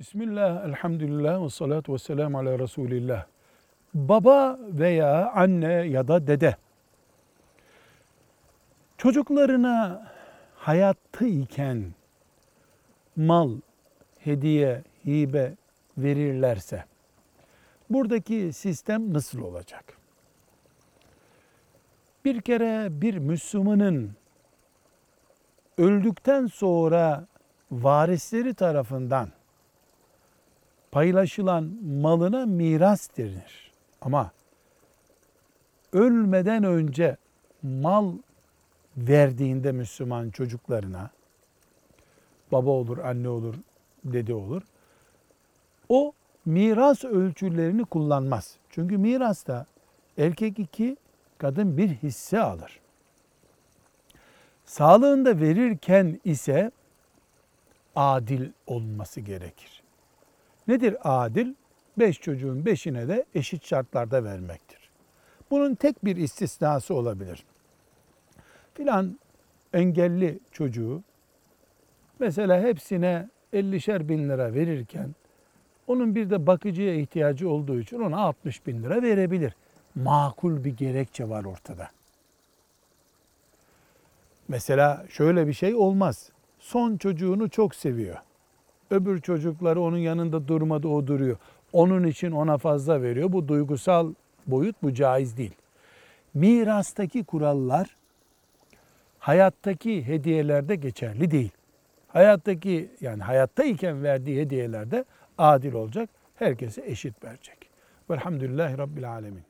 Bismillah, elhamdülillah ve salatu ve selamu ala Resulillah. Baba veya anne ya da dede çocuklarına hayatta iken mal, hediye, hibe verirlerse buradaki sistem nasıl olacak? Bir kere bir Müslümanın öldükten sonra varisleri tarafından paylaşılan malına miras denir. Ama ölmeden önce mal verdiğinde Müslüman çocuklarına baba olur, anne olur, dede olur. O miras ölçülerini kullanmaz. Çünkü mirasta erkek iki, kadın bir hisse alır. Sağlığında verirken ise adil olması gerekir. Nedir adil? Beş çocuğun beşine de eşit şartlarda vermektir. Bunun tek bir istisnası olabilir. Filan engelli çocuğu mesela hepsine 50'şer bin lira verirken onun bir de bakıcıya ihtiyacı olduğu için ona 60 bin lira verebilir. Makul bir gerekçe var ortada. Mesela şöyle bir şey olmaz. Son çocuğunu çok seviyor. Öbür çocukları onun yanında durmadı o duruyor. Onun için ona fazla veriyor. Bu duygusal boyut bu caiz değil. Mirastaki kurallar hayattaki hediyelerde geçerli değil. Hayattaki yani hayatta iken verdiği hediyelerde adil olacak. Herkese eşit verecek. Velhamdülillahi Rabbil Alemin.